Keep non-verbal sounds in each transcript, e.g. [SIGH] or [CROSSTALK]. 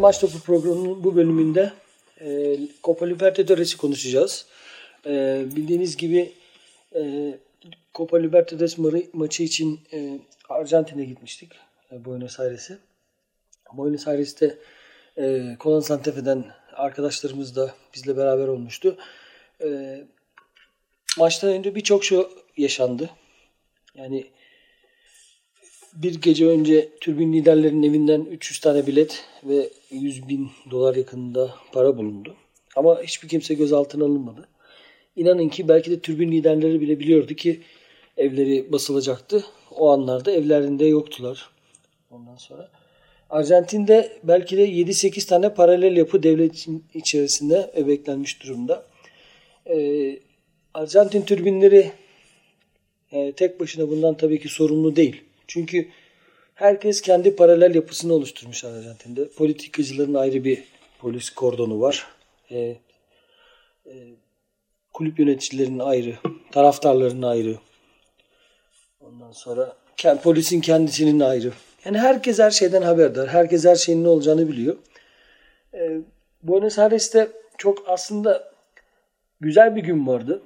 Maç Topu programının bu bölümünde e, Copa Libertados'i konuşacağız. E, bildiğiniz gibi e, Copa Libertadores ma- maçı için e, Arjantin'e gitmiştik. E, Buenos Aires'e. Buenos Aires'te e, Colón Santa Fe'den arkadaşlarımız da bizle beraber olmuştu. E, maçtan önce birçok şey yaşandı. Yani bir gece önce türbin liderlerinin evinden 300 tane bilet ve 100 bin dolar yakınında para bulundu. Ama hiçbir kimse gözaltına alınmadı. İnanın ki belki de türbin liderleri bile biliyordu ki evleri basılacaktı. O anlarda evlerinde yoktular. Ondan sonra Arjantin'de belki de 7-8 tane paralel yapı devletin içerisinde beklenmiş durumda. Ee, Arjantin türbinleri e, tek başına bundan tabii ki sorumlu değil. Çünkü herkes kendi paralel yapısını oluşturmuş Arjantin'de. Politikacıların ayrı bir polis kordonu var. E, e, kulüp yöneticilerinin ayrı, taraftarların ayrı. Ondan sonra polisin kendisinin ayrı. Yani herkes her şeyden haberdar. Herkes her şeyin ne olacağını biliyor. E, Buenos Aires'te çok aslında güzel bir gün vardı.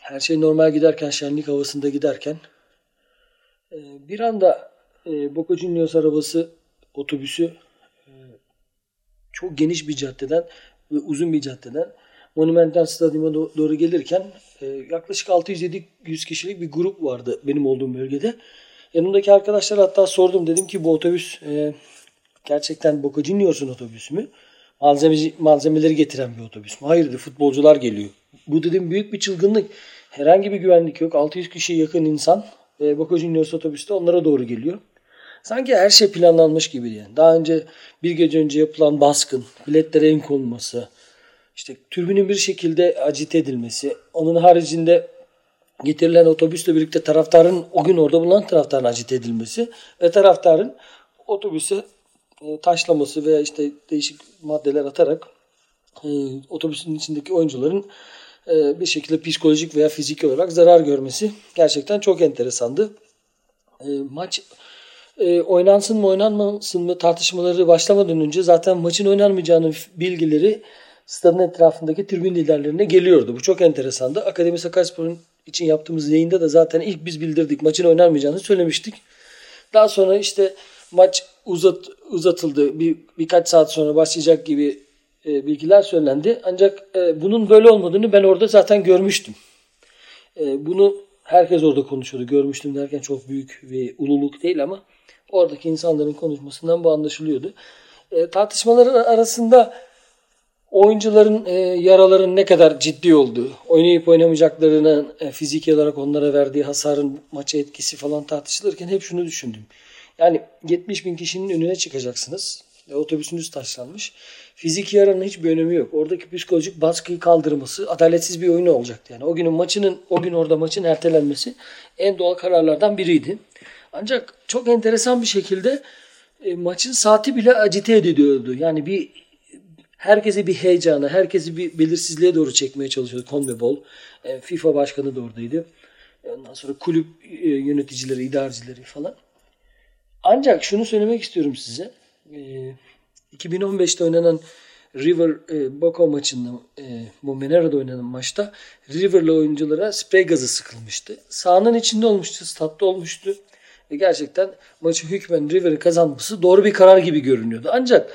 Her şey normal giderken, şenlik havasında giderken bir anda e, Boca Juniors arabası otobüsü e, çok geniş bir caddeden ve uzun bir caddeden Monumental Stadyum'a doğru gelirken e, yaklaşık 600-700 kişilik bir grup vardı benim olduğum bölgede. Yanımdaki arkadaşlar hatta sordum dedim ki bu otobüs gerçekten Boca Juniors'un otobüsü mü? Malzemeci, malzemeleri getiren bir otobüs mü? Hayır dedi futbolcular geliyor. Bu dedim büyük bir çılgınlık. Herhangi bir güvenlik yok. 600 kişiye yakın insan e, Boca Juniors otobüste onlara doğru geliyor. Sanki her şey planlanmış gibi yani. Daha önce bir gece önce yapılan baskın, biletlere en konulması, işte türbinin bir şekilde acite edilmesi, onun haricinde getirilen otobüsle birlikte taraftarın o gün orada bulunan taraftarın acite edilmesi ve taraftarın otobüse e, taşlaması veya işte değişik maddeler atarak e, otobüsün içindeki oyuncuların bir şekilde psikolojik veya fiziki olarak zarar görmesi gerçekten çok enteresandı. E, maç e, oynansın mı oynanmasın mı tartışmaları başlamadan önce zaten maçın oynanmayacağının bilgileri stadın etrafındaki tribün liderlerine geliyordu. Bu çok enteresandı. Akademi Sakaryaspor'un için yaptığımız yayında da zaten ilk biz bildirdik maçın oynanmayacağını söylemiştik. Daha sonra işte maç uzat, uzatıldı. Bir, birkaç saat sonra başlayacak gibi e, bilgiler söylendi. Ancak e, bunun böyle olmadığını ben orada zaten görmüştüm. E, bunu herkes orada konuşuyordu. Görmüştüm derken çok büyük bir ululuk değil ama oradaki insanların konuşmasından bu anlaşılıyordu. Tartışmaların arasında oyuncuların yaraların ne kadar ciddi olduğu, oynayıp oynamayacaklarının fiziki olarak onlara verdiği hasarın maça etkisi falan tartışılırken hep şunu düşündüm. Yani 70 bin kişinin önüne çıkacaksınız. E, otobüsünüz taşlanmış. Fiziki yaranın hiçbir önemi yok. Oradaki psikolojik baskıyı kaldırması adaletsiz bir oyun olacaktı. Yani o günün maçının o gün orada maçın ertelenmesi en doğal kararlardan biriydi. Ancak çok enteresan bir şekilde e, maçın saati bile acite ediyordu. Yani bir herkese bir heyecana, herkesi bir belirsizliğe doğru çekmeye çalışıyordu CONMEBOL. E, FIFA başkanı da oradaydı. Ondan sonra kulüp e, yöneticileri, idarecileri falan. Ancak şunu söylemek istiyorum size. E, 2015'te oynanan River e, Boca maçında e, bu Menera'da oynanan maçta River'lı oyunculara sprey gazı sıkılmıştı. Sahanın içinde olmuştu, statta olmuştu. Ve gerçekten maçı hükmen River'ın kazanması doğru bir karar gibi görünüyordu. Ancak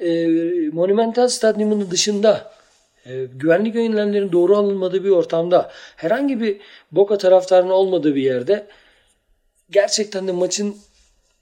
e, Monumental Stadyumu'nun dışında e, güvenlik önlemlerinin doğru alınmadığı bir ortamda herhangi bir Boca taraftarının olmadığı bir yerde gerçekten de maçın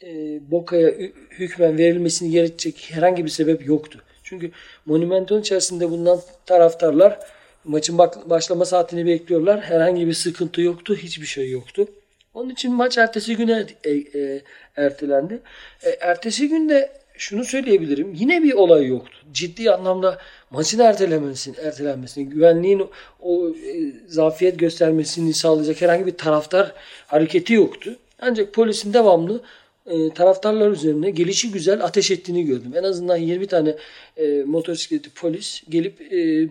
e, Boca'ya hükmen verilmesini gerekecek herhangi bir sebep yoktu. Çünkü Monumental içerisinde bulunan taraftarlar maçın başlama saatini bekliyorlar. Herhangi bir sıkıntı yoktu. Hiçbir şey yoktu. Onun için maç ertesi güne e, e, ertelendi. E, ertesi günde şunu söyleyebilirim. Yine bir olay yoktu. Ciddi anlamda maçın ertelenmesini, ertelenmesini, güvenliğin o e, zafiyet göstermesini sağlayacak herhangi bir taraftar hareketi yoktu. Ancak polisin devamlı e, taraftarlar üzerine gelişi güzel ateş ettiğini gördüm. En azından 20 tane e, motosikletli polis gelip e,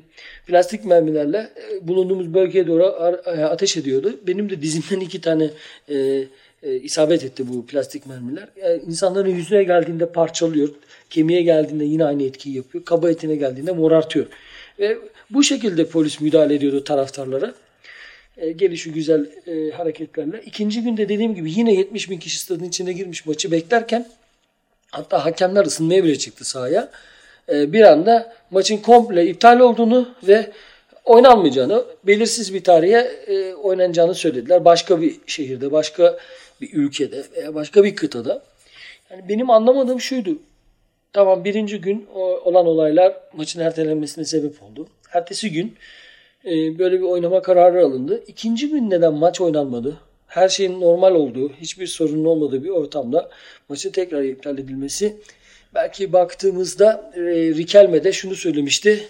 plastik mermilerle e, bulunduğumuz bölgeye doğru ar, e, ateş ediyordu. Benim de dizimden iki tane e, e, isabet etti bu plastik mermiler. Yani insanların yüzüne geldiğinde parçalıyor. Kemiğe geldiğinde yine aynı etkiyi yapıyor. Kaba etine geldiğinde morartıyor. Ve bu şekilde polis müdahale ediyordu taraftarlara. E, gelişi güzel e, hareketlerle. İkinci günde dediğim gibi yine 70 bin kişi stadın içine girmiş maçı beklerken hatta hakemler ısınmaya bile çıktı sahaya. E, bir anda maçın komple iptal olduğunu ve oynanmayacağını, belirsiz bir tarihe e, oynanacağını söylediler. Başka bir şehirde, başka bir ülkede veya başka bir kıtada. Yani benim anlamadığım şuydu. Tamam birinci gün olan olaylar maçın ertelenmesine sebep oldu. Ertesi gün e, böyle bir oynama kararı alındı. İkinci gün neden maç oynanmadı? Her şeyin normal olduğu, hiçbir sorunun olmadığı bir ortamda maçın tekrar iptal edilmesi. Belki baktığımızda e, Rikelme de şunu söylemişti.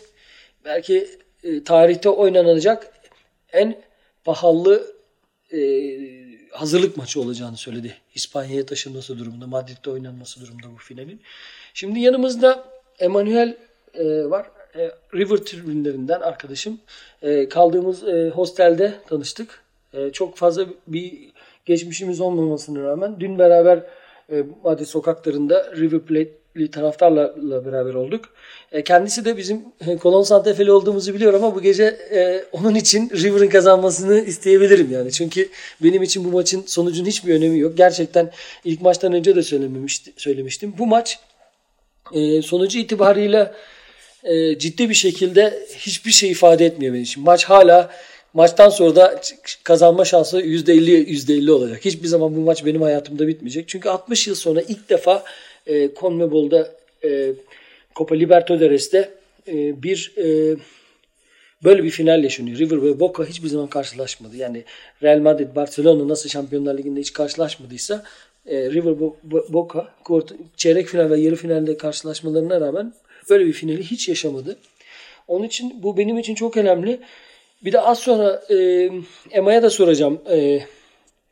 Belki e, tarihte oynanacak en pahalı e, hazırlık maçı olacağını söyledi. İspanya'ya taşınması durumunda, Madrid'de oynanması durumunda bu finalin. Şimdi yanımızda Emanuel e, var. E, River tribünlerinden arkadaşım. E, kaldığımız e, hostelde tanıştık. Çok fazla bir geçmişimiz olmamasına rağmen dün beraber e, Madrid sokaklarında River Plate'li taraftarlarla beraber olduk. Kendisi de bizim e, Kolon Santefeli olduğumuzu biliyor ama bu gece onun için River'ın kazanmasını isteyebilirim yani. Çünkü benim için bu maçın sonucun hiçbir önemi yok. Gerçekten ilk maçtan önce de söylemiştim. Bu maç sonucu itibariyle e, ciddi bir şekilde hiçbir şey ifade etmiyor benim için. Maç hala maçtan sonra da kazanma şansı %50 %50 olacak. Hiçbir zaman bu maç benim hayatımda bitmeyecek. Çünkü 60 yıl sonra ilk defa e, CONMEBOL'da e, Copa Libertadores'te e, bir e, böyle bir final yaşanıyor. River ve Boca hiçbir zaman karşılaşmadı. Yani Real Madrid, Barcelona nasıl Şampiyonlar Ligi'nde hiç karşılaşmadıysa e, River Boca çeyrek final ve yarı finalde karşılaşmalarına rağmen böyle bir finali hiç yaşamadı. Onun için bu benim için çok önemli. Bir de az sonra e, Emma'ya da soracağım. E,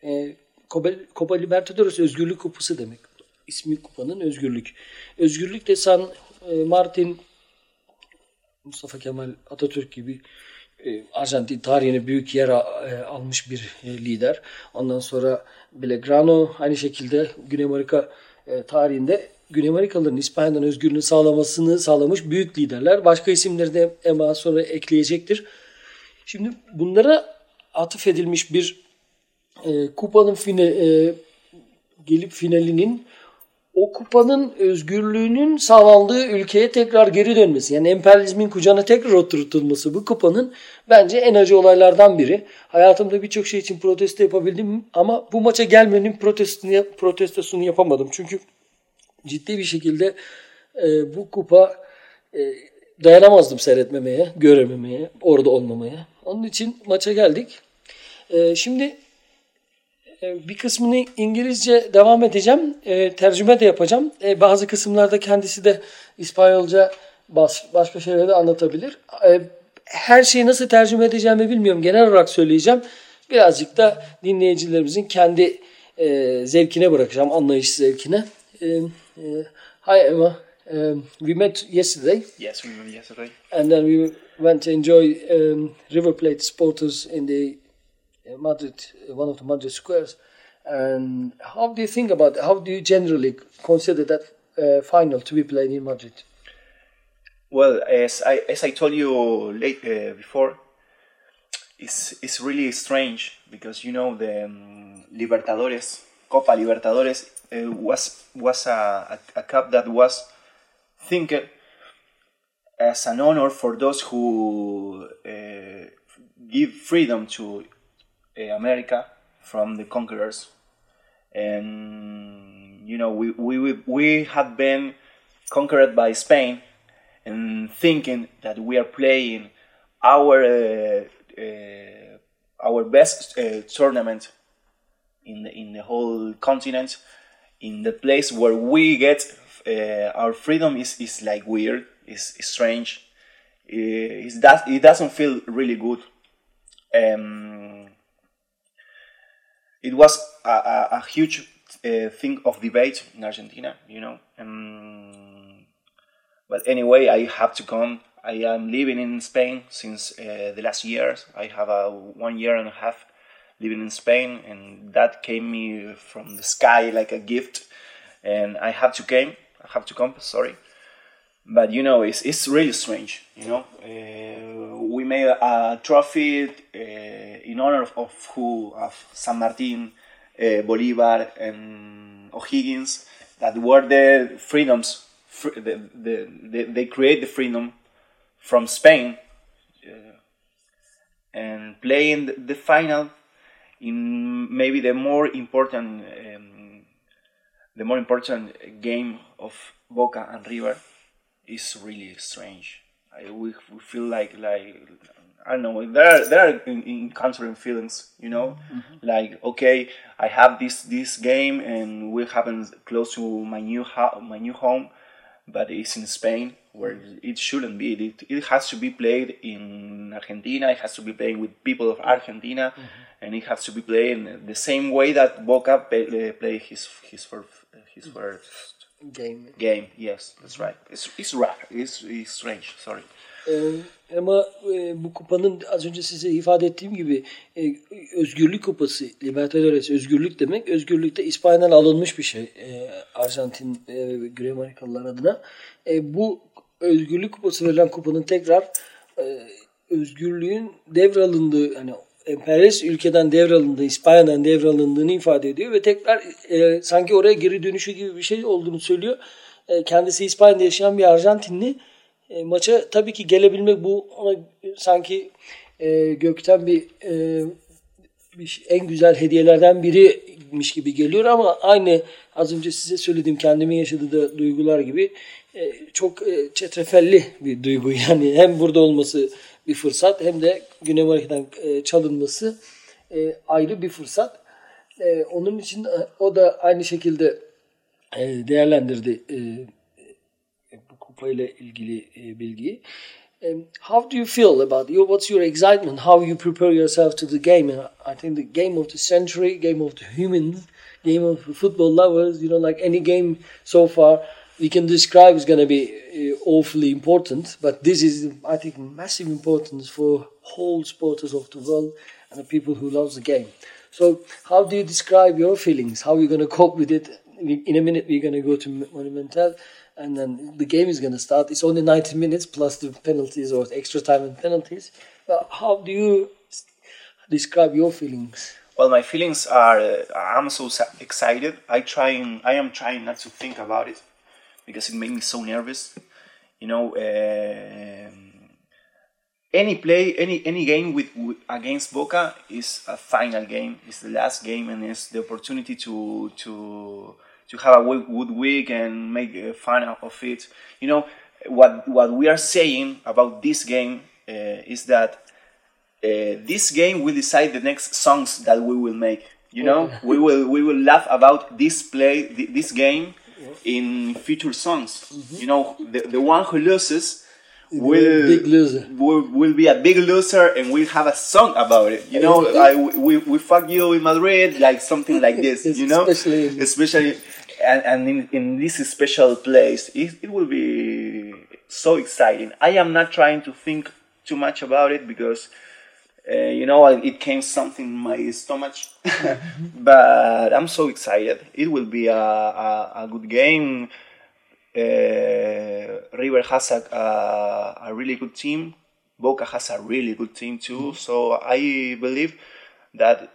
e, Copa, Copa Libertadores özgürlük kupası demek. İsmi kupanın özgürlük. Özgürlük de San e, Martin Mustafa Kemal Atatürk gibi e, Arjantin tarihine büyük yer e, almış bir e, lider. Ondan sonra Belgrano aynı şekilde Güney Amerika tarihinde Güney Amerikalıların İspanya'dan özgürlüğünü sağlamasını sağlamış büyük liderler. Başka isimleri de Emma sonra ekleyecektir. Şimdi bunlara atıf edilmiş bir e, kupanın fine, e, gelip finalinin o kupanın özgürlüğünün sağlandığı ülkeye tekrar geri dönmesi. Yani emperyalizmin kucağına tekrar oturtulması bu kupanın bence en acı olaylardan biri. Hayatımda birçok şey için protesto yapabildim ama bu maça gelmenin protestosunu, yapamadım. Çünkü ciddi bir şekilde e, bu kupa e, dayanamazdım seyretmemeye, görememeye, orada olmamaya. Onun için maça geldik. E, şimdi e, bir kısmını İngilizce devam edeceğim. E, tercüme de yapacağım. E, bazı kısımlarda kendisi de İspanyolca bas, başka şeyleri de anlatabilir. E, her şeyi nasıl tercüme edeceğimi bilmiyorum. Genel olarak söyleyeceğim. Birazcık da dinleyicilerimizin kendi e, zevkine bırakacağım. Anlayış zevkine. E, e, hi Emma. Um, we met yesterday. Yes, we met yesterday. And then we went to enjoy um, River Plate supporters in the uh, Madrid, uh, one of the Madrid squares. And how do you think about How do you generally consider that uh, final to be played in Madrid? Well, as I as I told you late uh, before, it's it's really strange because you know the um, Libertadores, Copa Libertadores, uh, was was a, a, cup that was think as an honor for those who uh, give freedom to uh, America from the conquerors. And you know, we, we, we have been conquered by Spain and thinking that we are playing our uh, our best tournament in the, in the whole continent in the place where we get uh, our freedom is, is like weird, is, strange. It, that, it doesn't feel really good. Um, it was a, a, a huge uh, thing of debate in Argentina, you know. Um, but anyway, I have to come. I am living in Spain since uh, the last years. I have a one year and a half living in Spain, and that came me from the sky like a gift, and I have to came, I have to come. Sorry, but you know, it's it's really strange. You know, uh, we made a trophy uh, in honor of, of who of San Martin, uh, Bolivar, and O'Higgins that were the freedoms. Fr- the, the, the, they create the freedom from Spain uh, and playing the final in maybe the more important um, the more important game of Boca and River is really strange. I, we, we feel like like I don't know. There are there are encountering feelings, you know, mm-hmm. like okay, I have this this game and we happen close to my new ho- my new home, but it's in Spain where it shouldn't be. It, it has to be played in Argentina. It has to be played with people of Argentina, mm-hmm. and it has to be played the same way that Boca play, play his his first his first game. Game, yes, that's right. It's it's rap. It's, it's strange. Sorry. Ee, ama e, bu kupanın az önce size ifade ettiğim gibi e, özgürlük kupası, Libertadores özgürlük demek. Özgürlükte İspanya'dan alınmış bir şey e, Arjantin e, Güney Amerikalılar adına. E, bu özgürlük kupası verilen kupanın tekrar e, özgürlüğün devralındığı yani emperyalist ülkeden devralındığı, İspanya'dan devralındığını ifade ediyor ve tekrar e, sanki oraya geri dönüşü gibi bir şey olduğunu söylüyor. E, kendisi İspanya'da yaşayan bir Arjantinli e, maça tabii ki gelebilmek bu ona sanki e, gökten bir, e, bir en güzel hediyelerden biriymiş gibi geliyor ama aynı az önce size söylediğim kendimin yaşadığı da duygular gibi çok e, çetrefelli bir duygu [LAUGHS] yani hem burada olması bir fırsat hem de Güney Amerika'dan e, çalınması e, ayrı bir fırsat. E, onun için e, o da aynı şekilde e, değerlendirdi e, bu kupayla ilgili e, bilgiyi. How do you feel about your what's your excitement how you prepare yourself to the game i think the game of the century game of the humans game of football lovers you know like any game so far we can describe is going to be uh, awfully important, but this is, I think, massive importance for whole supporters of the world and the people who love the game. So, how do you describe your feelings? How are you going to cope with it? In a minute, we're going to go to Monumental, and then the game is going to start. It's only 90 minutes plus the penalties or extra time and penalties. But how do you describe your feelings? Well, my feelings are uh, I'm so excited. I trying I am trying not to think about it because it made me so nervous. You know, uh, any play, any any game with, with, against Boca is a final game. It's the last game, and it's the opportunity to to to have a good week and make fun of it. You know, what what we are saying about this game uh, is that uh, this game will decide the next songs that we will make. You know, we will we will laugh about this play, this game in future songs. Mm-hmm. You know, the, the one who loses will, big loser. will will be a big loser and we'll have a song about it. You know, I, we, we fuck you in Madrid, like something like [LAUGHS] this, you know? Especially, Especially and, and in, in this special place, it, it will be so exciting. I am not trying to think too much about it because uh, you know, it came something in my stomach, [LAUGHS] but I'm so excited. It will be a, a, a good game. Uh, River has a, a, really good team. Boca has a really good team too. So I believe that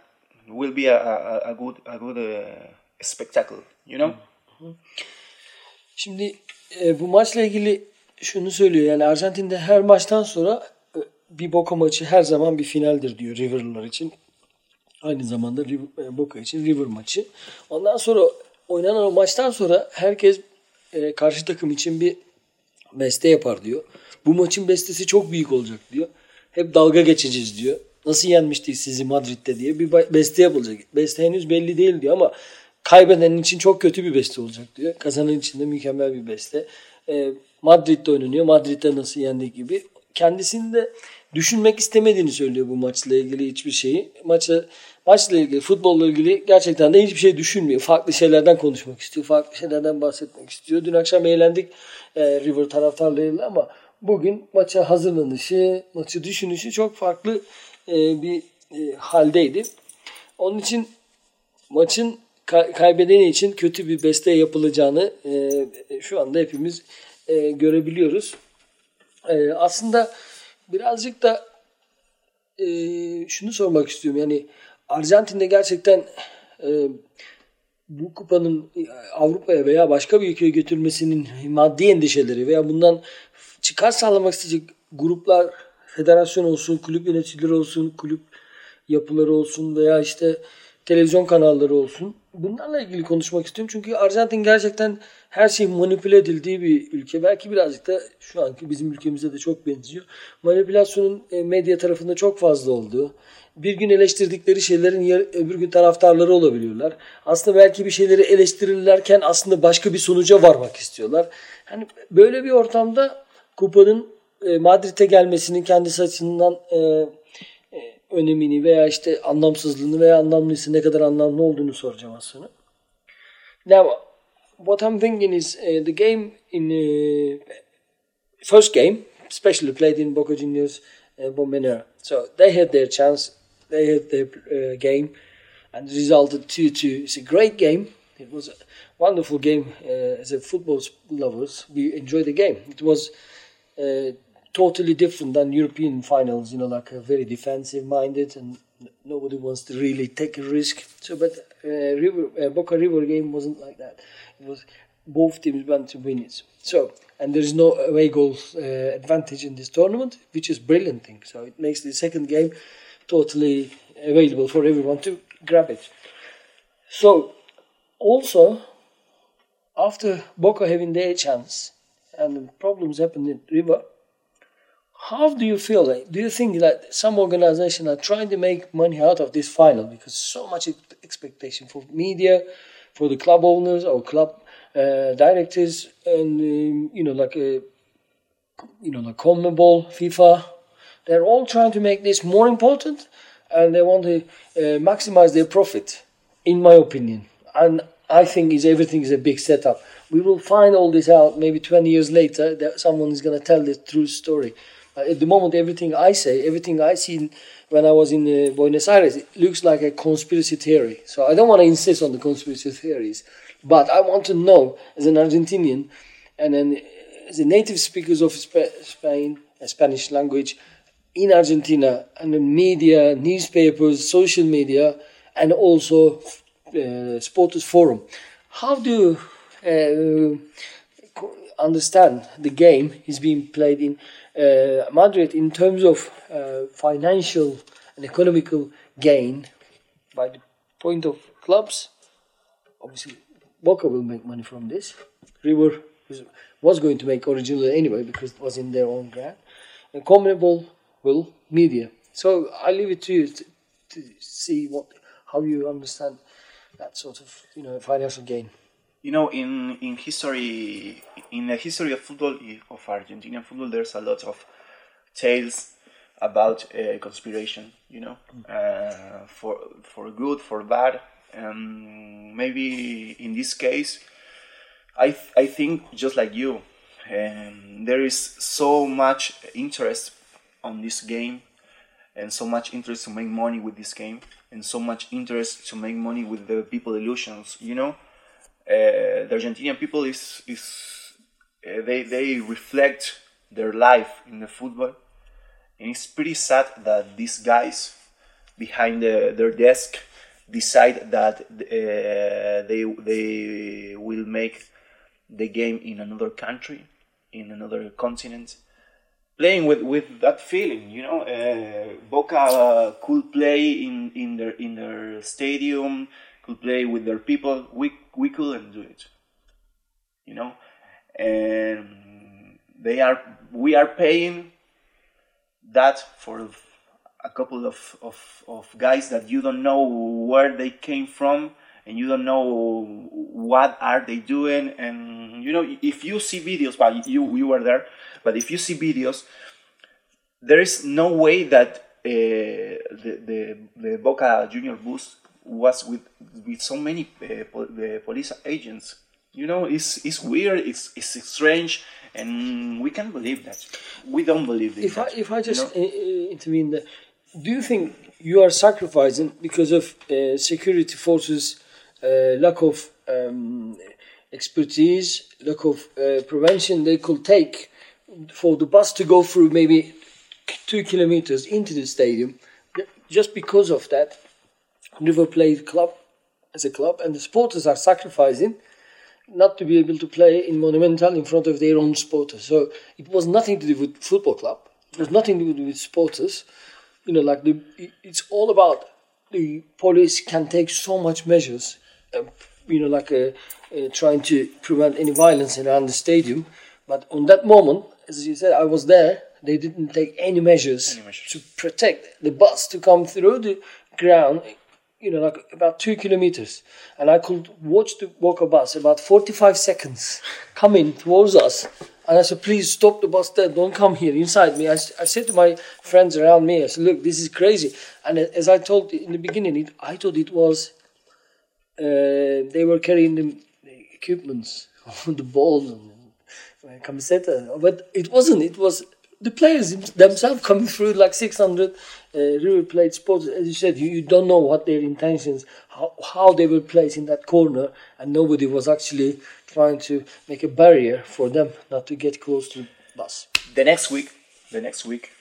will be a, good a good uh, spectacle. You know. Şimdi e, bu maçla ilgili şunu söylüyor yani Arjantin'de her maçtan sonra bir Boca maçı her zaman bir finaldir diyor River'lar için. Aynı zamanda e, Boca için River maçı. Ondan sonra oynanan o maçtan sonra herkes e, karşı takım için bir beste yapar diyor. Bu maçın bestesi çok büyük olacak diyor. Hep dalga geçeceğiz diyor. Nasıl yenmiştik sizi Madrid'de diye bir beste yapılacak. Beste henüz belli değil diyor ama kaybedenin için çok kötü bir beste olacak diyor. Kazanan için de mükemmel bir beste. E, Madrid'de oynanıyor. Madrid'de nasıl yendik gibi. Kendisinde düşünmek istemediğini söylüyor bu maçla ilgili hiçbir şeyi. Maçı maçla ilgili, futbolla ilgili gerçekten de hiçbir şey düşünmüyor. Farklı şeylerden konuşmak istiyor. Farklı şeylerden bahsetmek istiyor. Dün akşam eğlendik e, River taraftarlarıyla ama bugün maça hazırlanışı, maçı düşünüşü çok farklı e, bir e, haldeydi. Onun için maçın kay- kaybedeni için kötü bir beste yapılacağını e, şu anda hepimiz e, görebiliyoruz. E, aslında birazcık da e, şunu sormak istiyorum. Yani Arjantin'de gerçekten e, bu kupanın Avrupa'ya veya başka bir ülkeye götürmesinin maddi endişeleri veya bundan çıkar sağlamak isteyecek gruplar, federasyon olsun, kulüp yöneticileri olsun, kulüp yapıları olsun veya işte televizyon kanalları olsun. Bunlarla ilgili konuşmak istiyorum. Çünkü Arjantin gerçekten her şeyin manipüle edildiği bir ülke. Belki birazcık da şu anki bizim ülkemize de çok benziyor. Manipülasyonun e, medya tarafında çok fazla olduğu. Bir gün eleştirdikleri şeylerin öbür gün taraftarları olabiliyorlar. Aslında belki bir şeyleri eleştirirlerken aslında başka bir sonuca varmak istiyorlar. Hani böyle bir ortamda kupanın e, Madrid'e gelmesinin kendisi açısından e, önemini veya işte anlamsızlığını veya anlamlıysa ne kadar anlamlı olduğunu soracağım az sonra. Now, what I'm thinking is uh, the game in uh, first game, especially played in Boca Juniors uh, Bombonera. So they had their chance, they had their uh, game, and resulted 2-2. It's a great game. It was a wonderful game uh, as a football lovers. We enjoyed the game. It was uh, totally different than European finals. You know, like very defensive minded, and nobody wants to really take a risk. So, but River, uh, Boca River game wasn't like that. It was both teams want to win it. So, and there is no away goal uh, advantage in this tournament, which is brilliant thing. So it makes the second game totally available for everyone to grab it. So, also after Boca having their chance and problems happened in River, how do you feel? Do you think that some organizations are trying to make money out of this final because so much expectation for media, for the club owners or club uh, directors, and um, you know, like uh, you know, like CONMEBOL, FIFA, they're all trying to make this more important, and they want to uh, maximize their profit, in my opinion. And I think is everything is a big setup. We will find all this out maybe 20 years later that someone is going to tell the true story. Uh, at the moment, everything I say, everything I seen when I was in uh, Buenos Aires, it looks like a conspiracy theory. So I don't want to insist on the conspiracy theories, but I want to know as an Argentinian and then as a native speakers of Sp- Spain, Spanish language in Argentina, and the media, newspapers, social media, and also uh, Sporters Forum. How do uh, understand the game is being played in uh, Madrid in terms of uh, financial and economical gain by the point of clubs? Obviously, Boca will make money from this. River was, going to make originally anyway because it was in their own ground. And Conmebol will media. So I leave it to you to, to see what how you understand that sort of you know financial gain. You know, in in history, in the history of football of Argentinian football, there's a lot of tales about uh, conspiration. You know, uh, for for good, for bad. Um, maybe in this case, I th- I think just like you, um, there is so much interest on this game, and so much interest to make money with this game, and so much interest to make money with the people illusions. You know, the Argentinian people is is uh, they they reflect their life in the football, and it's pretty sad that these guys behind the, their desk decide that uh, they they will make the game in another country, in another continent, playing with, with that feeling. You know, uh, Boca uh, could play in, in their in their stadium, could play with their people. We we couldn't do it. You know, and they are we are paying that for a couple of, of, of guys that you don't know where they came from and you don't know what are they doing and you know if you see videos but you you were there but if you see videos there is no way that uh, the, the the Boca Junior bus was with with so many uh, po- the police agents you know it's it's weird it's it's strange and we can't believe that we don't believe If I that, if I you just know? uh, uh, intervene there, do you think you are sacrificing because of uh, security forces uh, lack of um, expertise, lack of uh, prevention they could take for the bus to go through maybe two kilometers into the stadium? Just because of that, River Plate club as a club, and the supporters are sacrificing not to be able to play in Monumental in front of their own supporters. So it was nothing to do with football club. It was nothing to do with supporters. You know, like the it's all about the police can take so much measures. Uh, you know, like uh, uh, trying to prevent any violence around the stadium. But on that moment, as you said, I was there. They didn't take any measures, Any measures. to protect the bus to come through the ground you know, like about two kilometers, and I could watch the Boca bus about 45 seconds coming towards us. And I said, please stop the bus there, don't come here inside me. I, I said to my friends around me, I said, look, this is crazy. And as I told in the beginning, it, I thought it was, uh, they were carrying the, the equipments, [LAUGHS] the balls and camiseta, but it wasn't. It was the players themselves coming through like 600 uh, River Plate sports. As you said, you, you don't know what their intentions, how, how they were placed in that corner, and nobody was actually trying to make a barrier for them not to get close to the bus. The next week, the next week,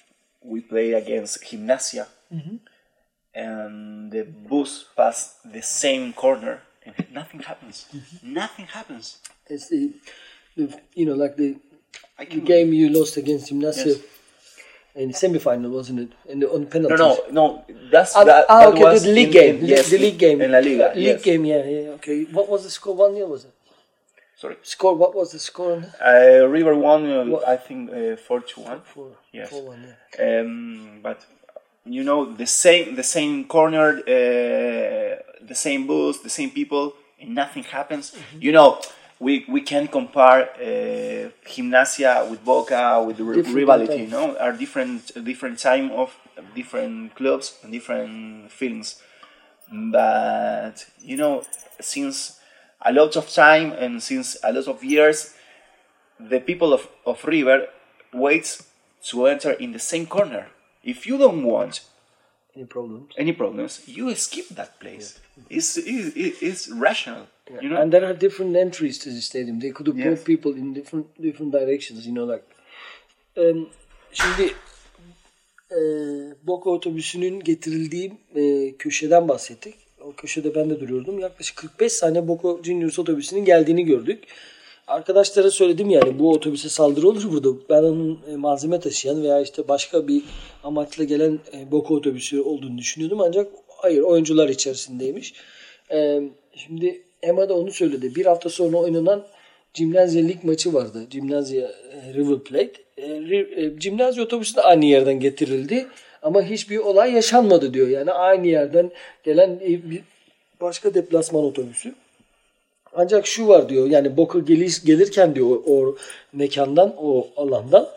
we play against Gimnasia, and the bus passed the same corner, and nothing happens. Nothing happens. It's the, the you know, like the, the can game you lost against Gimnasia Yes. in the semi-final, wasn't it? In the, on No, penalties. no, no. no. That's Ah, that. ah, that okay, was the league in- game. in- yes, the league game. in La Liga. League yes. game, yeah, yeah. Okay. What was the score? One nil was it? Sorry. Score. What was the score? Uh, River won, uh, I think, uh, four to one. Four. Yes. Four one. Yeah. Um, but you know the same, the same corner, uh, the same booth, the same people, and nothing happens. Mm-hmm. You know, we we can compare uh, Gimnasia with Boca with the rivalry. You know, are different, different time of different clubs and different feelings. But you know, since a lot of time and since a lot of years, the people of, of River waits to enter in the same corner. If you don't want Any problems? any problems, you skip that place. It's, it's, it's rational, you know. And there are different entries to the stadium. They could have Yes. people in different different directions. You know, like. Um, şimdi e, Boka otobüsünün getirildiği e, köşeden bahsettik. O köşede ben de duruyordum. Yaklaşık 45 saniye Boka Juniors otobüsünün geldiğini gördük. Arkadaşlara söyledim yani bu otobüse saldırı olur burada. Ben onun e, malzeme taşıyan veya işte başka bir amaçla gelen e, Boka otobüsü olduğunu düşünüyordum. Ancak hayır oyuncular içerisindeymiş. E, şimdi Emma da onu söyledi. Bir hafta sonra oynanan Cimnazya Lig maçı vardı. Cimnazya River Plate. Cimnazya otobüsü de aynı yerden getirildi. Ama hiçbir olay yaşanmadı diyor. Yani aynı yerden gelen bir başka deplasman otobüsü. Ancak şu var diyor yani Boca gelir, gelirken diyor o, mekandan o alandan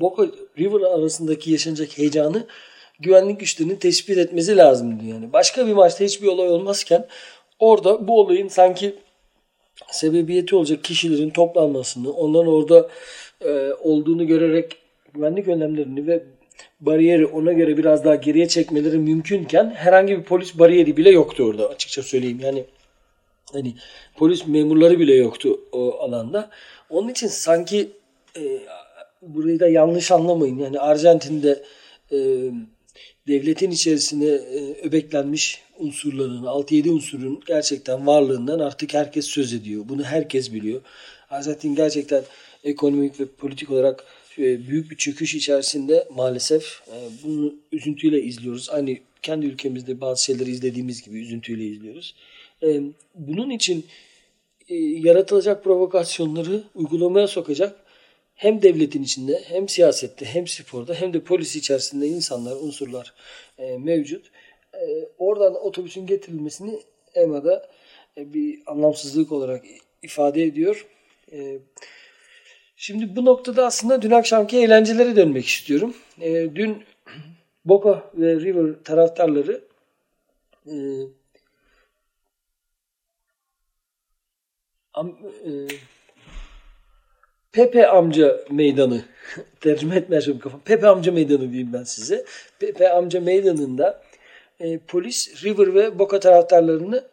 Boca River arasındaki yaşanacak heyecanı güvenlik güçlerinin tespit etmesi lazım diyor. Yani başka bir maçta hiçbir olay olmazken orada bu olayın sanki sebebiyeti olacak kişilerin toplanmasını, onların orada e, olduğunu görerek güvenlik önlemlerini ve bariyeri ona göre biraz daha geriye çekmeleri mümkünken herhangi bir polis bariyeri bile yoktu orada açıkça söyleyeyim. Yani hani polis memurları bile yoktu o alanda. Onun için sanki e, burayı da yanlış anlamayın. Yani Arjantin'de e, devletin içerisine e, öbeklenmiş unsurların, 6-7 unsurun gerçekten varlığından artık herkes söz ediyor. Bunu herkes biliyor. Arjantin gerçekten ekonomik ve politik olarak e, büyük bir çöküş içerisinde maalesef e, bunu üzüntüyle izliyoruz. Aynı kendi ülkemizde bazı şeyleri izlediğimiz gibi üzüntüyle izliyoruz. E, bunun için e, yaratılacak provokasyonları uygulamaya sokacak hem devletin içinde hem siyasette hem sporda hem de polis içerisinde insanlar, unsurlar e, mevcut. E, oradan otobüsün getirilmesini EMA'da e, bir anlamsızlık olarak ifade ediyor. E, şimdi bu noktada aslında dün akşamki eğlencelere dönmek istiyorum. E, dün Boca ve River taraftarları e, Am- e, Pepe amca meydanı [LAUGHS] tercüme etmeye çalışıyorum kafam. Pepe amca meydanı diyeyim ben size. Pepe amca meydanında e, polis River ve Boca taraftarlarını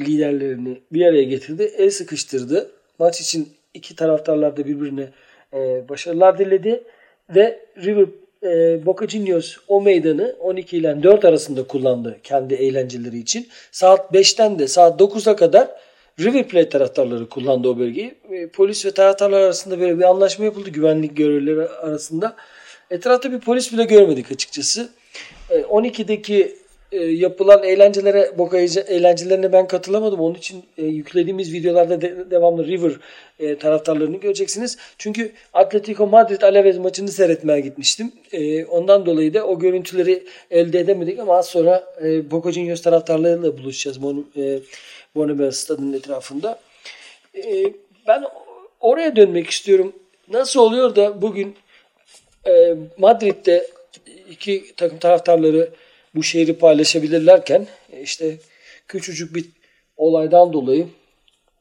liderlerini bir araya getirdi. El sıkıştırdı. Maç için iki taraftarlar da birbirine e, başarılar diledi ve River e, Boca Juniors o meydanı 12 ile 4 arasında kullandı kendi eğlenceleri için. Saat 5'ten de saat 9'a kadar River Plate taraftarları kullandı o bölgeyi. E, polis ve taraftarlar arasında böyle bir anlaşma yapıldı güvenlik görevlileri arasında. Etrafta bir polis bile görmedik açıkçası. E, 12'deki e, yapılan eğlencelere, Boca eğlencelerine ben katılamadım. Onun için e, yüklediğimiz videolarda de, devamlı River e, taraftarlarını göreceksiniz. Çünkü Atletico Madrid Alaves maçını seyretmeye gitmiştim. E, ondan dolayı da o görüntüleri elde edemedik ama az sonra e, Boca Juniors taraftarlarıyla buluşacağız Bon, e, Bonamel stadının etrafında. E, ben oraya dönmek istiyorum. Nasıl oluyor da bugün e, Madrid'de iki takım taraftarları bu şehri paylaşabilirlerken e, işte küçücük bir olaydan dolayı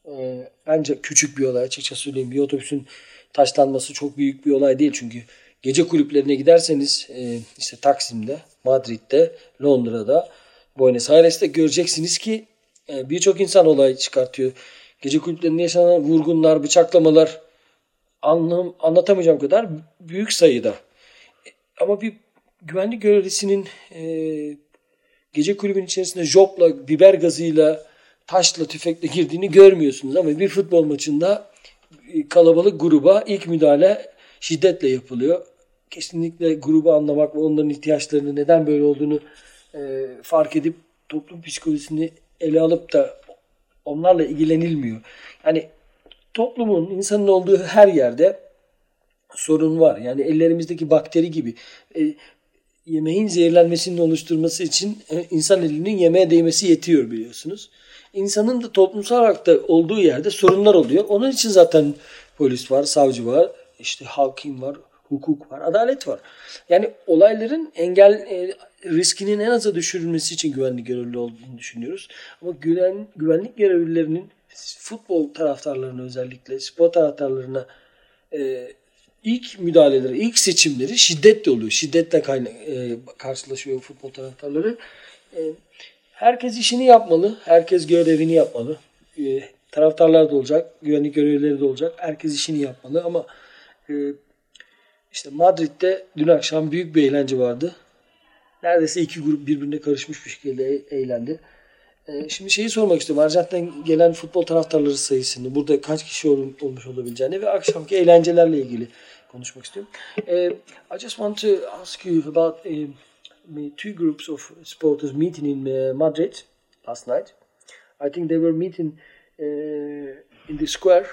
e, bence küçük bir olay açıkça söyleyeyim. Bir otobüsün taşlanması çok büyük bir olay değil çünkü gece kulüplerine giderseniz e, işte Taksim'de, Madrid'de, Londra'da, Buenos Aires'te göreceksiniz ki e, birçok insan olay çıkartıyor. Gece kulüplerinde yaşanan vurgunlar, bıçaklamalar anlam, anlatamayacağım kadar büyük sayıda. Ama bir güvenlik görevlisinin e, gece kulübün içerisinde jopla, biber gazıyla, taşla, tüfekle girdiğini görmüyorsunuz. Ama bir futbol maçında e, kalabalık gruba ilk müdahale şiddetle yapılıyor. Kesinlikle grubu anlamak ve onların ihtiyaçlarını neden böyle olduğunu e, fark edip toplum psikolojisini ele alıp da onlarla ilgilenilmiyor. Yani toplumun, insanın olduğu her yerde sorun var. Yani ellerimizdeki bakteri gibi. E, yemeğin zehirlenmesinin oluşturması için e, insan elinin yemeğe değmesi yetiyor biliyorsunuz. İnsanın da toplumsal olarak da olduğu yerde sorunlar oluyor. Onun için zaten polis var, savcı var, işte hakim var, hukuk var, adalet var. Yani olayların engel e, riskinin en aza düşürülmesi için güvenlik görevli olduğunu düşünüyoruz. Ama güven, güvenlik görevlilerinin futbol taraftarlarına özellikle spor taraftarlarına e, ilk müdahaleleri, ilk seçimleri şiddetle oluyor. Şiddetle kayna- e, karşılaşıyor futbol taraftarları. E, herkes işini yapmalı. Herkes görevini yapmalı. E, taraftarlar da olacak. Güvenlik görevlileri de olacak. Herkes işini yapmalı ama e, işte Madrid'de dün akşam büyük bir eğlence vardı. Neredeyse iki grup birbirine karışmış bir şekilde e- eğlendi. E, şimdi şeyi sormak istiyorum. Arjantin'den gelen futbol taraftarları sayısını, burada kaç kişi ol- olmuş olabileceğini ve akşamki eğlencelerle ilgili konuşmak istiyorum. E, I just want to ask you about um, two groups of supporters meeting in Madrid last night. I think they were meeting in the square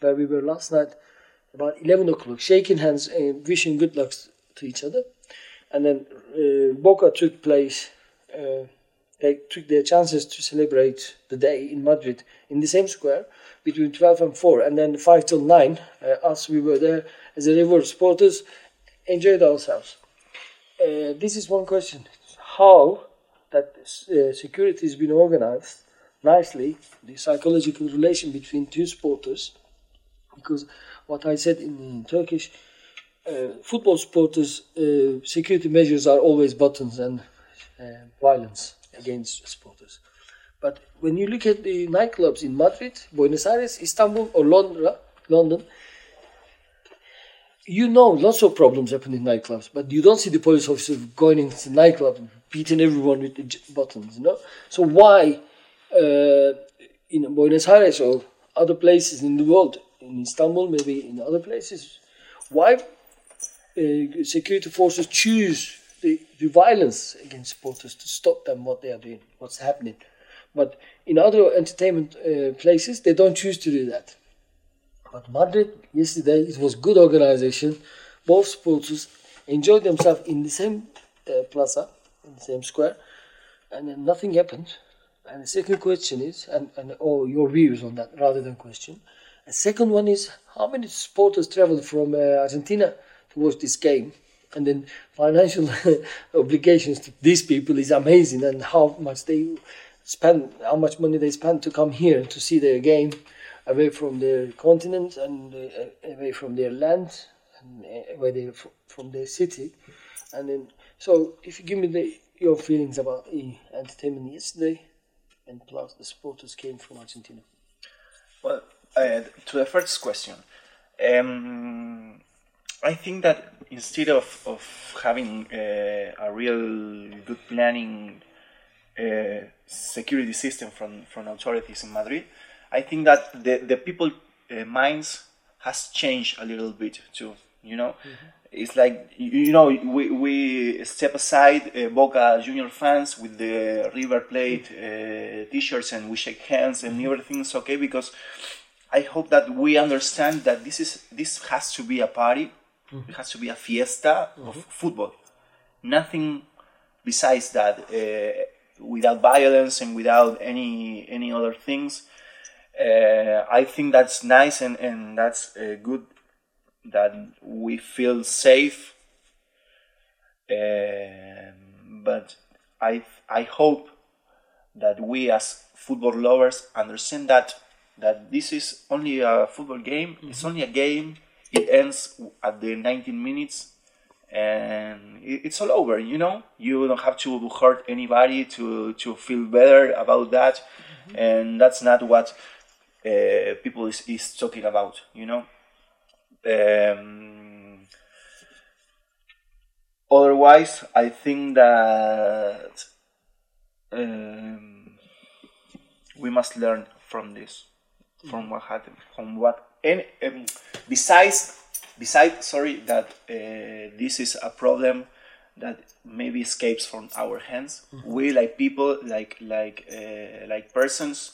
where we were last night about 11 o'clock, shaking hands and wishing good luck to each other. And then uh, Boca took place, uh, they took their chances to celebrate the day in Madrid in the same square between 12 and 4. And then 5 till 9, uh, us, we were there as a river supporters, enjoyed ourselves. Uh, this is one question. How that uh, security has been organized nicely, the psychological relation between two supporters, because what I said in Turkish, uh, football supporters' uh, security measures are always buttons and uh, violence against supporters. But when you look at the nightclubs in Madrid, Buenos Aires, Istanbul, or Londra, London, you know lots of problems happen in nightclubs, but you don't see the police officer going into the nightclub beating everyone with the buttons, you know? So why uh, in Buenos Aires or other places in the world, in Istanbul, maybe in other places, why uh, security forces choose the, the violence against supporters to stop them what they are doing, what's happening. But in other entertainment uh, places, they don't choose to do that. But Madrid, yesterday, it was good organization. Both supporters enjoyed themselves in the same uh, plaza, in the same square, and then nothing happened. And the second question is, and, and or your views on that rather than question. The second one is, how many supporters traveled from uh, Argentina to watch this game? And then financial [LAUGHS] obligations to these people is amazing, and how much they spend, how much money they spend to come here to see their game. away from their continent and uh, away from their land and uh, away from their city. And then, so if you give me the, your feelings about the entertainment yesterday, and plus the supporters came from Argentina. Well, uh, to the first question, um, I think that instead of, of having uh, a real good planning uh, security system from, from authorities in Madrid, I think that the, the people uh, minds has changed a little bit too. You know, mm-hmm. it's like you, you, know we, we step aside uh, Boca Junior fans with the River Plate uh, t-shirts and we shake hands and everything's okay because I hope that we understand that this is this has to be a party. Mm-hmm. It has to be a fiesta mm-hmm. of football. Nothing besides that, uh, without violence and without any any other things. Uh, I think that's nice and and that's uh, good that we feel safe. Um, but I I hope that we as football lovers understand that that this is only a football game. Mm-hmm. It's only a game. It ends at the 19 minutes, and it's all over. You know, you don't have to hurt anybody to to feel better about that, mm-hmm. and that's not what uh, people is, is talking about. You know. Um, otherwise, I think that um, we must learn from this, from what happened, from what. Any, um, besides, besides, sorry, that uh, this is a problem that maybe escapes from our hands. Mm-hmm. We, like people, like like uh, like persons,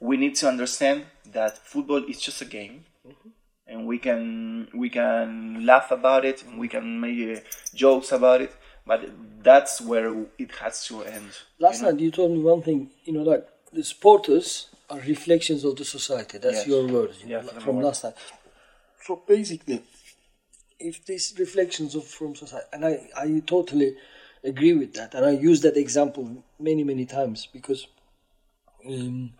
we need to understand that football is just a game. Mm-hmm and we can we can laugh about it and we can make jokes about it but that's where it has to end last you know? night you told me one thing you know like the supporters are reflections of the society that's yes. your words you know, from last time. so basically if these reflections of from society and i i totally agree with that and i use that example many many times because um,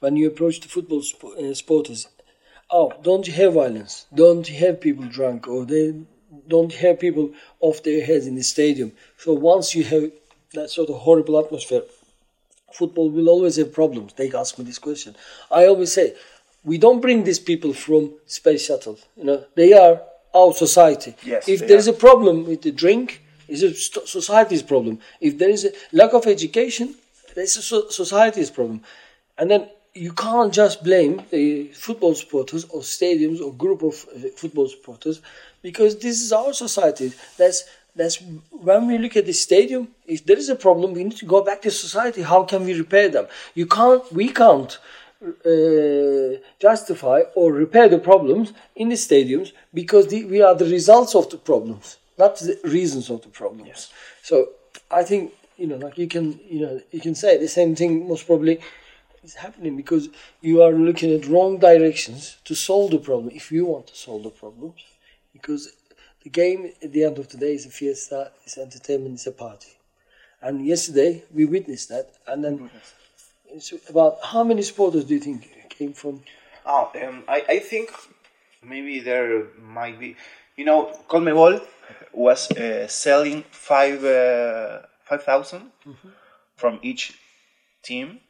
when you approach the football sp- uh, supporters oh, don't you have violence, don't have people drunk, or they don't have people off their heads in the stadium. So once you have that sort of horrible atmosphere, football will always have problems. They ask me this question. I always say, we don't bring these people from space shuttle. You know, they are our society. Yes, if there is a problem with the drink, it's a society's problem. If there is a lack of education, it's a society's problem. And then you can't just blame the football supporters or stadiums or group of uh, football supporters because this is our society. That's that's when we look at the stadium. If there is a problem, we need to go back to society. How can we repair them? You can't. We can't uh, justify or repair the problems in the stadiums because the, we are the results of the problems, not the reasons of the problems. Yes. So I think you know, like you can, you know, you can say the same thing most probably is happening because you are looking at wrong directions to solve the problem if you want to solve the problems because the game at the end of the day is a fiesta it's entertainment it's a party. And yesterday we witnessed that and then it's about how many supporters do you think came from? Oh um, I, I think maybe there might be you know Conmebol was uh, selling five uh, 5000 mm-hmm. from each team.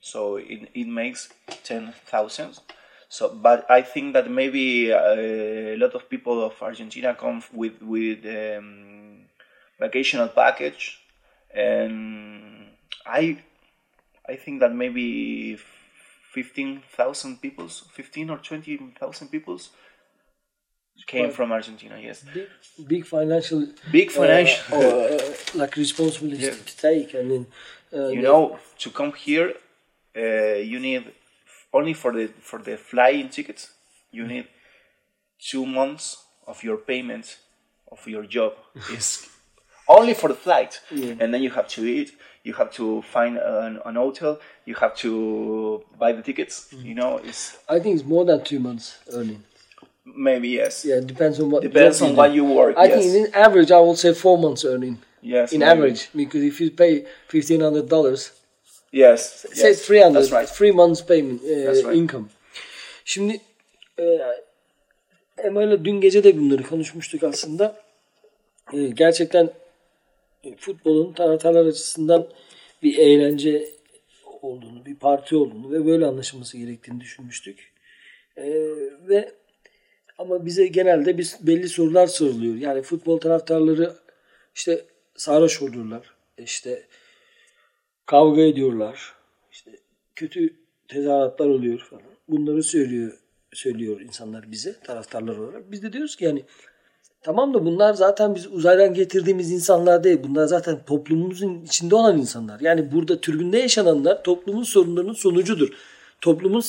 So it, it makes 10,000 so but i think that maybe uh, a lot of people of argentina come with with um, vacational package and i i think that maybe 15,000 people 15 or 20,000 people came from Argentina. Yes, big, big financial, big financial, uh, or, uh, like responsibility [LAUGHS] yeah. to take, and then uh, you know to come here uh, you need only for the for the flying tickets you need two months of your payment of your job [LAUGHS] is only for the flight yeah. and then you have to eat you have to find an, an hotel you have to buy the tickets mm. you know it's i think it's more than two months earning maybe yes yeah it depends on what depends on what you work i yes. think in average i would say four months earning yes in maybe. average because if you pay $1500 Yes. Say yes, three hundred. Right. Three months payment uh, right. income. Şimdi e, Emma ile dün gece de bunları konuşmuştuk aslında. E, gerçekten e, futbolun taraftarlar açısından bir eğlence olduğunu, bir parti olduğunu ve böyle anlaşılması gerektiğini düşünmüştük. E, ve ama bize genelde biz belli sorular soruluyor. Yani futbol taraftarları işte sarhoş oluyorlar. İşte kavga ediyorlar. İşte kötü tezahüratlar oluyor falan. Bunları söylüyor söylüyor insanlar bize taraftarlar olarak. Biz de diyoruz ki yani tamam da bunlar zaten biz uzaydan getirdiğimiz insanlar değil. Bunlar zaten toplumumuzun içinde olan insanlar. Yani burada türbünde yaşananlar toplumun sorunlarının sonucudur. Toplumun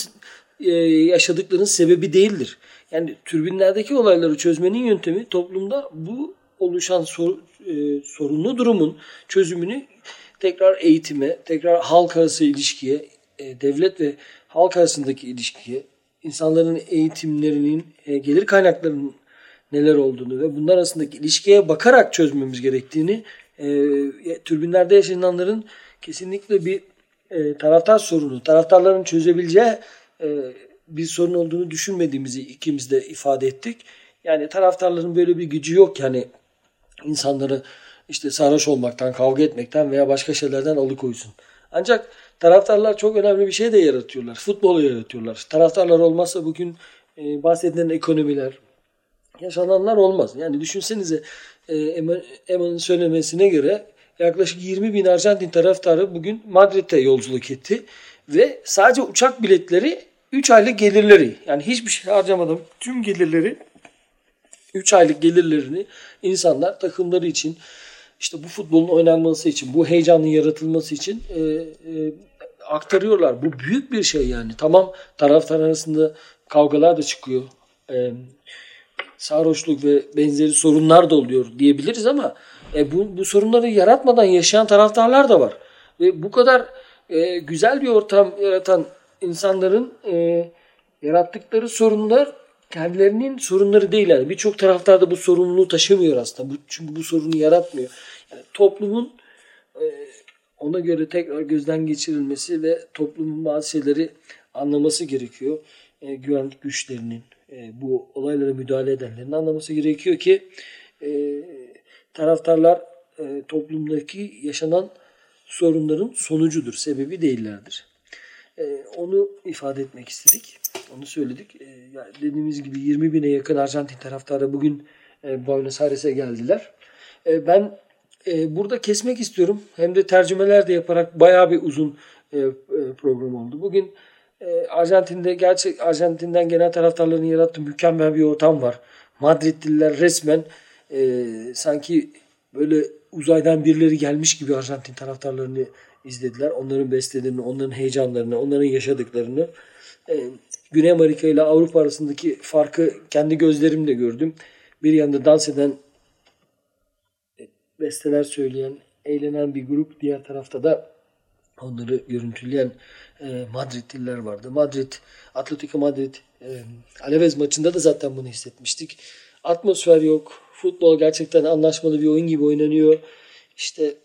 e, yaşadıklarının sebebi değildir. Yani türbinlerdeki olayları çözmenin yöntemi toplumda bu oluşan sor, e, sorunlu durumun çözümünü tekrar eğitime, tekrar halk arası ilişkiye, e, devlet ve halk arasındaki ilişkiye, insanların eğitimlerinin, e, gelir kaynaklarının neler olduğunu ve bunlar arasındaki ilişkiye bakarak çözmemiz gerektiğini, e, türbinlerde yaşananların kesinlikle bir taraftar sorunu, taraftarların çözebileceği bir sorun olduğunu düşünmediğimizi ikimiz de ifade ettik. Yani taraftarların böyle bir gücü yok yani insanları işte sarhoş olmaktan, kavga etmekten veya başka şeylerden alıkoysun. Ancak taraftarlar çok önemli bir şey de yaratıyorlar. Futbolu yaratıyorlar. Taraftarlar olmazsa bugün e, bahsedilen ekonomiler, yaşananlar olmaz. Yani düşünsenize e, Ema'nın söylemesine göre yaklaşık 20 bin Arjantin taraftarı bugün Madrid'e yolculuk etti. Ve sadece uçak biletleri 3 aylık gelirleri yani hiçbir şey harcamadan tüm gelirleri 3 aylık gelirlerini insanlar takımları için işte bu futbolun oynanması için, bu heyecanın yaratılması için e, e, aktarıyorlar. Bu büyük bir şey yani. Tamam taraftar arasında kavgalar da çıkıyor. E, sarhoşluk ve benzeri sorunlar da oluyor diyebiliriz ama e, bu, bu sorunları yaratmadan yaşayan taraftarlar da var. Ve bu kadar e, güzel bir ortam yaratan insanların e, yarattıkları sorunlar kendilerinin sorunları değil. Yani birçok taraftar da bu sorumluluğu taşımıyor aslında. Bu, çünkü bu sorunu yaratmıyor. Yani toplumun e, ona göre tekrar gözden geçirilmesi ve toplumun bazı şeyleri anlaması gerekiyor. E, güvenlik güçlerinin, e, bu olaylara müdahale edenlerin anlaması gerekiyor ki e, taraftarlar e, toplumdaki yaşanan sorunların sonucudur, sebebi değillerdir. E, onu ifade etmek istedik. Onu söyledik. E, yani dediğimiz gibi 20 bine yakın Arjantin taraftarı bugün e, Buenos Aires'e geldiler. E, ben e, burada kesmek istiyorum. Hem de tercümeler de yaparak bayağı bir uzun program oldu. Bugün Arjantin'de gerçek Arjantin'den gelen taraftarların yarattığı mükemmel bir ortam var. Madridliler resmen e, sanki böyle uzaydan birileri gelmiş gibi Arjantin taraftarlarını izlediler. Onların bestelerini, onların heyecanlarını, onların yaşadıklarını. E, Güney Amerika ile Avrupa arasındaki farkı kendi gözlerimle gördüm. Bir yanda dans eden e, besteler söyleyen, eğlenen bir grup. Diğer tarafta da onları görüntüleyen e, Madridliler vardı. Madrid, Atletico Madrid e, Alaves maçında da zaten bunu hissetmiştik. Atmosfer yok. Futbol gerçekten anlaşmalı bir oyun gibi oynanıyor. İşte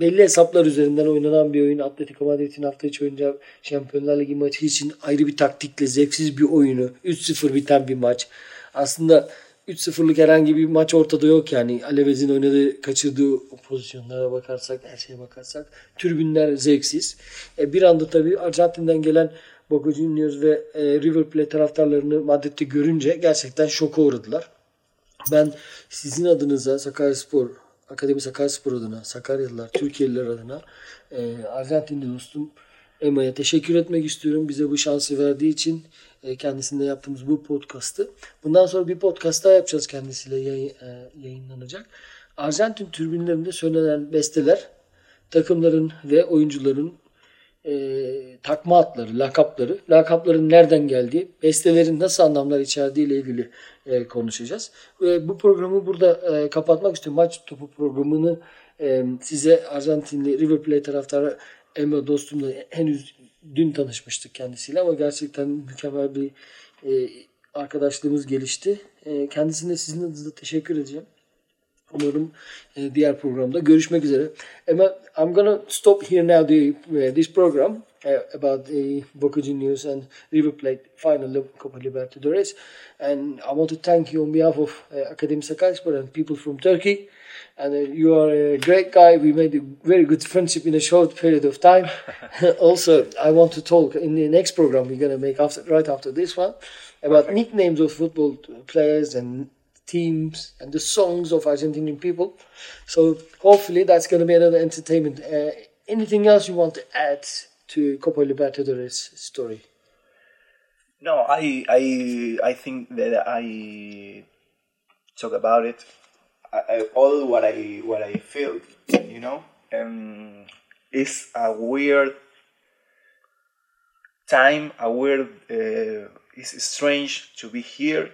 belli hesaplar üzerinden oynanan bir oyun. Atletico Madrid'in hafta içi oynayacağı Şampiyonlar Ligi maçı için ayrı bir taktikle zevksiz bir oyunu. 3-0 biten bir maç. Aslında 3-0'lık herhangi bir maç ortada yok yani. Alavez'in oynadığı, kaçırdığı pozisyonlara bakarsak, her şeye bakarsak. Türbünler zevksiz. E, bir anda tabii Arjantin'den gelen Boca Juniors ve e, River Plate taraftarlarını Madrid'de görünce gerçekten şoka uğradılar. Ben sizin adınıza Sakaryaspor Akademi Sakaryaspor adına, Sakaryalılar, Türkiye'liler adına e, Arjantinli dostum Emma'ya teşekkür etmek istiyorum. Bize bu şansı verdiği için e, kendisinde yaptığımız bu podcast'ı. Bundan sonra bir podcast daha yapacağız kendisiyle yayın, e, yayınlanacak. Arjantin türbinlerinde söylenen besteler takımların ve oyuncuların e, takma adları, lakapları, lakapların nereden geldiği, bestelerin nasıl anlamlar içerdiği ile ilgili e, konuşacağız. Ve bu programı burada e, kapatmak istiyorum. Maç topu programını e, size Arjantinli River Plate taraftarı Emma dostumla henüz dün tanışmıştık kendisiyle ama gerçekten mükemmel bir e, arkadaşlığımız gelişti. E, kendisine sizin adınıza teşekkür edeceğim. Umarım e, diğer programda görüşmek üzere. Ama I'm gonna stop here now the uh, this program uh, about the Boca Juniors and River Plate final of Copa Libertadores. And I want to thank you on behalf of uh, Academy Sakaryaspor and people from Turkey. And uh, you are a great guy. We made a very good friendship in a short period of time. [LAUGHS] [LAUGHS] also, I want to talk in the next program we're gonna make after right after this one about Perfect. nicknames of football players and teams and the songs of Argentinian people. So hopefully that's going to be another entertainment. Uh, anything else you want to add to Copa Libertadores story? No, I I I think that I talk about it. I, I, all what I what I feel, you know, and it's a weird time, a weird. Uh, it's strange to be here,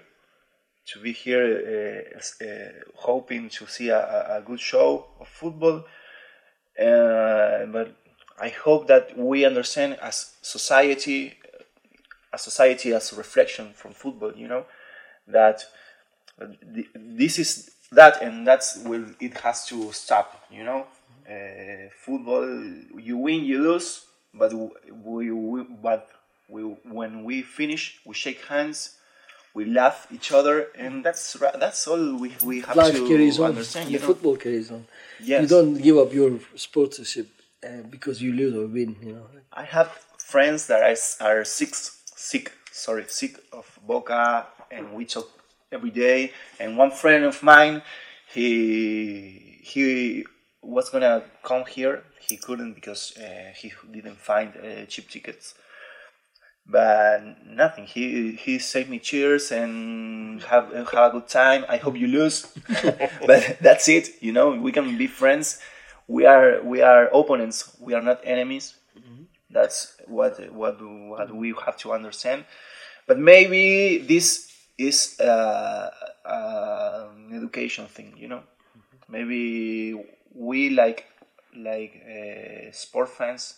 to be here, uh, uh, hoping to see a, a- good show of football. Uh, but I hope that we understand as society a society as a reflection from football you know that th- this is that and that's will it has to stop you know uh, football you win you lose but we, we but we when we finish we shake hands we laugh each other and that's that's all we, we have Life to carries on. understand The know football carries on. Yes. You don't give up your sportsmanship uh, because you lose or win. You know. I have friends that are, are sick, sick, sorry, sick of Boca, and we talk every day. And one friend of mine, he he was gonna come here. He couldn't because uh, he didn't find uh, cheap tickets. But nothing. He he saved me cheers and have have a good time. I hope you lose, [LAUGHS] but that's it. You know, we can be friends. We are we are opponents. We are not enemies. That's what what what we have to understand. But maybe this is uh, uh, an education thing, you know. Maybe we like like uh, sport fans.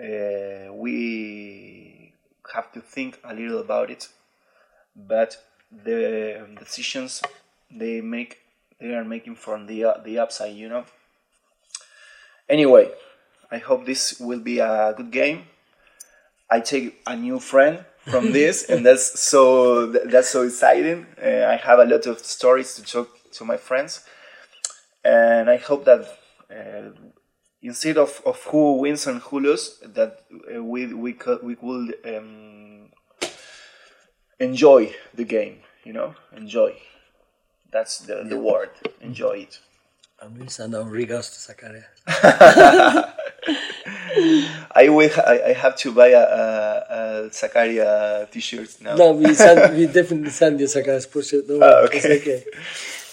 Uh, we have to think a little about it, but the decisions they make they are making from the uh, the upside, you know. Anyway, I hope this will be a good game. I take a new friend from [LAUGHS] this, and that's so that's so exciting. Uh, I have a lot of stories to talk to my friends, and I hope that uh, instead of, of who wins and who loses, that uh, we we could, we will um, enjoy the game. You know, enjoy. That's the, the word. Enjoy it. And we send our regards to Sakarya. I will. I, I have to buy a, a, a Sakaria t-shirt now. No, we send, we [LAUGHS] definitely send you Sakaryaspor shirt. No, Ah, it's okay. okay.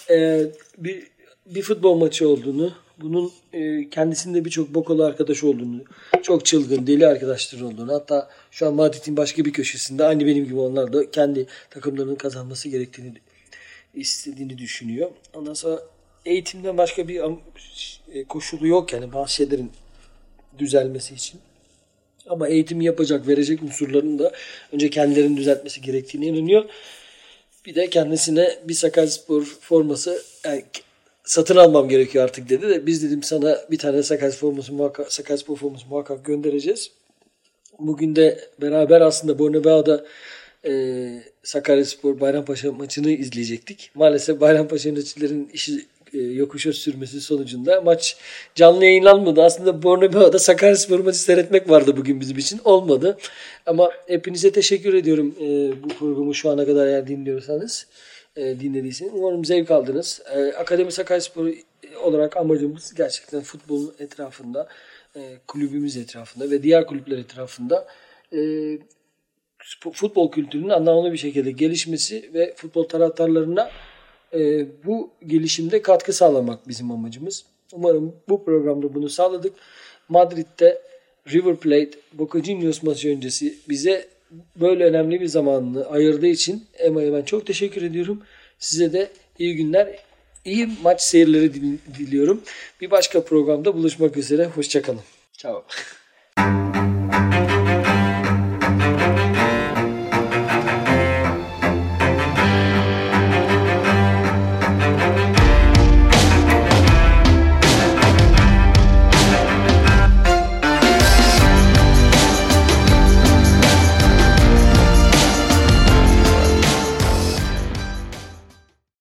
Ee, bir, bir futbol maçı olduğunu, bunun e, kendisinde birçok bokolu arkadaş olduğunu, çok çılgın, deli arkadaşları olduğunu, hatta şu an Madrid'in başka bir köşesinde aynı benim gibi onlar da kendi takımlarının kazanması gerektiğini istediğini düşünüyor. Ondan sonra eğitimden başka bir e, koşulu yok yani bazı şeylerin düzelmesi için. Ama eğitimi yapacak, verecek unsurların da önce kendilerini düzeltmesi gerektiğine inanıyor. Bir de kendisine bir Sakaryaspor forması yani satın almam gerekiyor artık dedi de biz dedim sana bir tane Sakaryaspor muhakkak, Sakaryaspor forması muhakkak göndereceğiz. Bugün de beraber aslında Bornebao'da e, Sakaryaspor Bayrampaşa maçını izleyecektik. Maalesef Bayrampaşa yöneticilerin işi e, yokuşa sürmesi sonucunda maç canlı yayınlanmadı. Aslında Bornebao'da Sakaryaspor maçı seyretmek vardı bugün bizim için. Olmadı. Ama hepinize teşekkür ediyorum e, bu programı şu ana kadar eğer dinliyorsanız. E, dinlediyseniz. Umarım zevk aldınız. E, Akademi Sakaryaspor olarak amacımız gerçekten futbolun etrafında, e, kulübümüz etrafında ve diğer kulüpler etrafında e, futbol kültürünün anlamlı bir şekilde gelişmesi ve futbol taraftarlarına e, bu gelişimde katkı sağlamak bizim amacımız. Umarım bu programda bunu sağladık. Madrid'de River Plate Boca Juniors maçı öncesi bize böyle önemli bir zamanını ayırdığı için Emma'ya ben çok teşekkür ediyorum. Size de iyi günler, iyi maç seyirleri dil- diliyorum. Bir başka programda buluşmak üzere. Hoşçakalın. Ciao.